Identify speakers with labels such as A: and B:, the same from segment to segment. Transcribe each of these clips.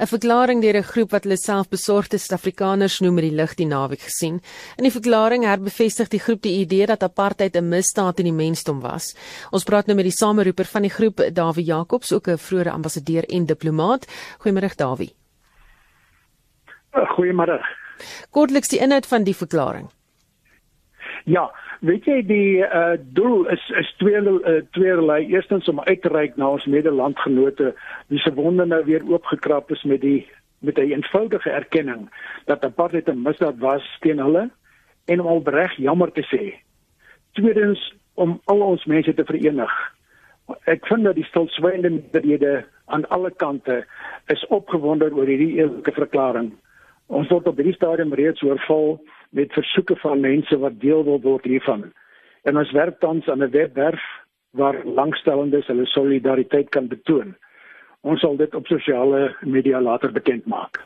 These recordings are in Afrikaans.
A: 'n Verklaring deur 'n groep wat hulle self besorgde Suid-Afrikaners noem met die lig die naweek gesien. In die verklaring herbevestig die groep die idee dat apartheid 'n misdaad teen die mensdom was. Ons praat nou met die sameroeper van die groep, Dawie Jacobs, ook 'n vroeë ambassadeur en diplomaat. Goeiemôre Dawie.
B: Goeiemôre.
A: Kortliks die inhoud van die verklaring.
B: Ja, weet jy die uh, doel is is twee uh, tweeërlei. Eerstens om uit te reik na ons medelandgenote wie se wonde nou weer oopgekrap is met die met 'n eenvoudige erkenning dat apartheid 'n misdaad was teen hulle en om opreg jammer te sê. Tweedens om al ons mense te verenig. Ek vind dat die stilswynende meerderhede aan alle kante is opgewonde oor hierdie eerlike verklaring. Ons word op hierdie stadium reeds oorval met versoeke van mense wat deel wil word hiervan. En ons werk tans aan 'n webwerf waar langstellendes hulle solidariteit kan betoon. Ons sal dit op sosiale media later bekend maak.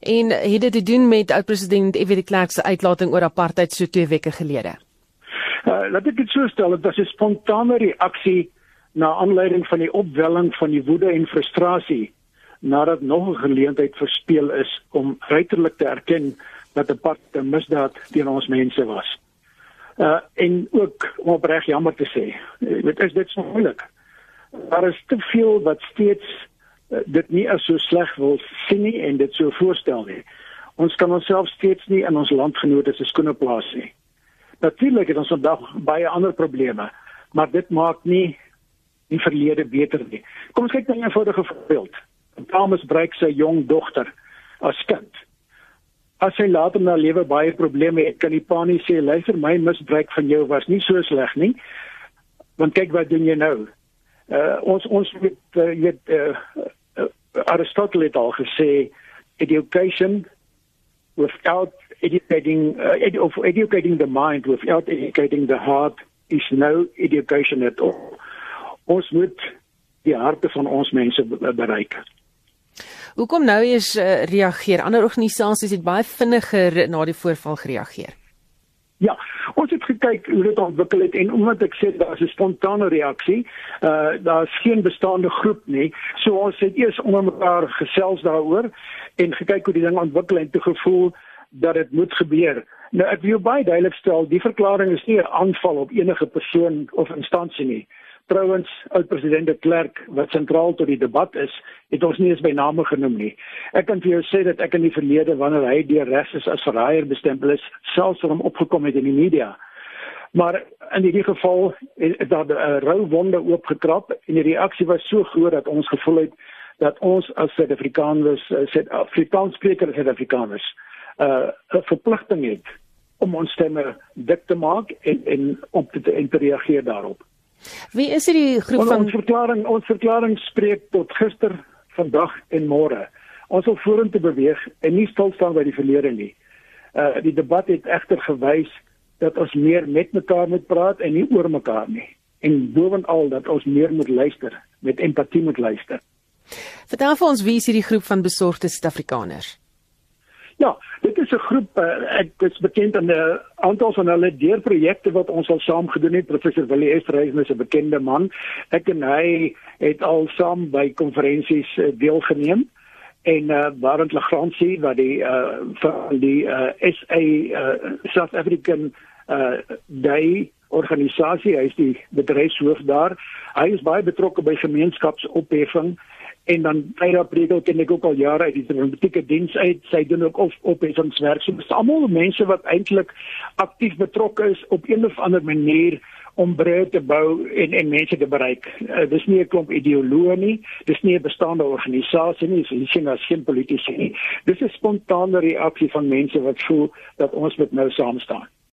A: En het dit te doen met oud-president F.W. de Klerk se uitlating oor apartheid so 2 weke gelede?
B: Uh, laat ek dit so stel, dit was 'n spontane reaksie na aanleiding van die opwelling van die woede en frustrasie nadat nog 'n geleentheid verspeel is om ruiterlik te erken dat 'n pad 'n misdaad teen ons mense was. Uh en ook om opreg jammer te sê. Dit is dit so moeilik. Daar is te veel wat steeds uh, dit nie as so sleg wil sien nie en dit so voorstel nie. Ons kan onsself steeds nie in ons landgenote se skoene plaas nie. Natuurlik het ons vandag baie ander probleme, maar dit maak nie die verlede beter nie. Kom ons kyk na 'n eenvoudige voorbeeld. Thomas breek sy jong dogter as kind as hy later na lewe baie probleme het, kan die pa nie sê luister my misbruik van jou was nie so sleg nie. Want kyk wat doen jy nou? Uh ons ons weet uh, weet uh, uh, Aristotle het al gesê education without educating uh, ed of educating the mind without educating the heart is no education at all. Ons moet die harte van ons mense bereik.
A: Hoekom nou eers uh, reageer? Ander organisasies het baie vinniger na die voorval gereageer.
B: Ja, ons het gekyk hoe dit ontwikkel het en omdat ek sê daar's 'n spontane reaksie, uh daar's geen bestaande groep nie. So ons het eers onder mekaar gesels daaroor en gekyk hoe die ding ontwikkel en toe gevoel dat dit moet gebeur. Nou ek wil baie duidelik stel, die verklaring is nie 'n aanval op enige persoon of instansie nie. Trouwens, oud-president de Klerk wat sentraal tot die debat is, het ons nie eens by name genoem nie. Ek kan vir jou sê dat ek in die verlede wanneer hy deur regses as verraaier bestempel is, selfs vir hom opgekom het in die media. Maar in hierdie geval het daar 'n rou wonde oopgekrap en die reaksie was so groot dat ons gevoel het dat ons as Suid-Afrikaners, eh, Suid-Afrikaanssprekers Suid-Afrikaners, uh, 'n verpligting het om ons stemme dik te maak en en op te, en te reageer daarop.
A: Wie is hierdie groep van
B: ons verklaring ons verklaring spreek tot gister, vandag en môre. Ons wil vorentoe beweeg en nie stil staan by die verlede nie. Uh die debat het egter gewys dat ons meer met mekaar moet praat en nie oor mekaar nie. En bovenal dat ons meer moet luister, met empatie moet luister.
A: Vertel vir ons wie is hierdie groep van besorgde Suid-Afrikaners?
B: Ja, dit is 'n groep uh, ek is bekend aan 'n aantal van hulle deurprojekte wat ons al saam gedoen het. Professor Willie Estreisen is 'n bekende man. Ek en hy het al saam by konferensies uh, deelgeneem en uh, Barend Legrandsie wat die uh, van die uh, SA uh, South African uh, Day organisasie, hy is die bedryfshoof daar. Hy is baie betrokke by gemeenskapsopheffing en dan Tyra Pregel ken ek ook al jare uit die diplomatieke diens uit sy doen ook of opheffingswerk so dis almal mense wat eintlik aktief betrokke is op een of ander manier om breë te bou en en mense te bereik. Uh, dis nie 'n klomp ideoloë nie, dis nie 'n bestaande organisasie nie, dis nie as geen politici nie. Dis 'n spontane reaksie van mense wat voel dat ons moet nou saam staan.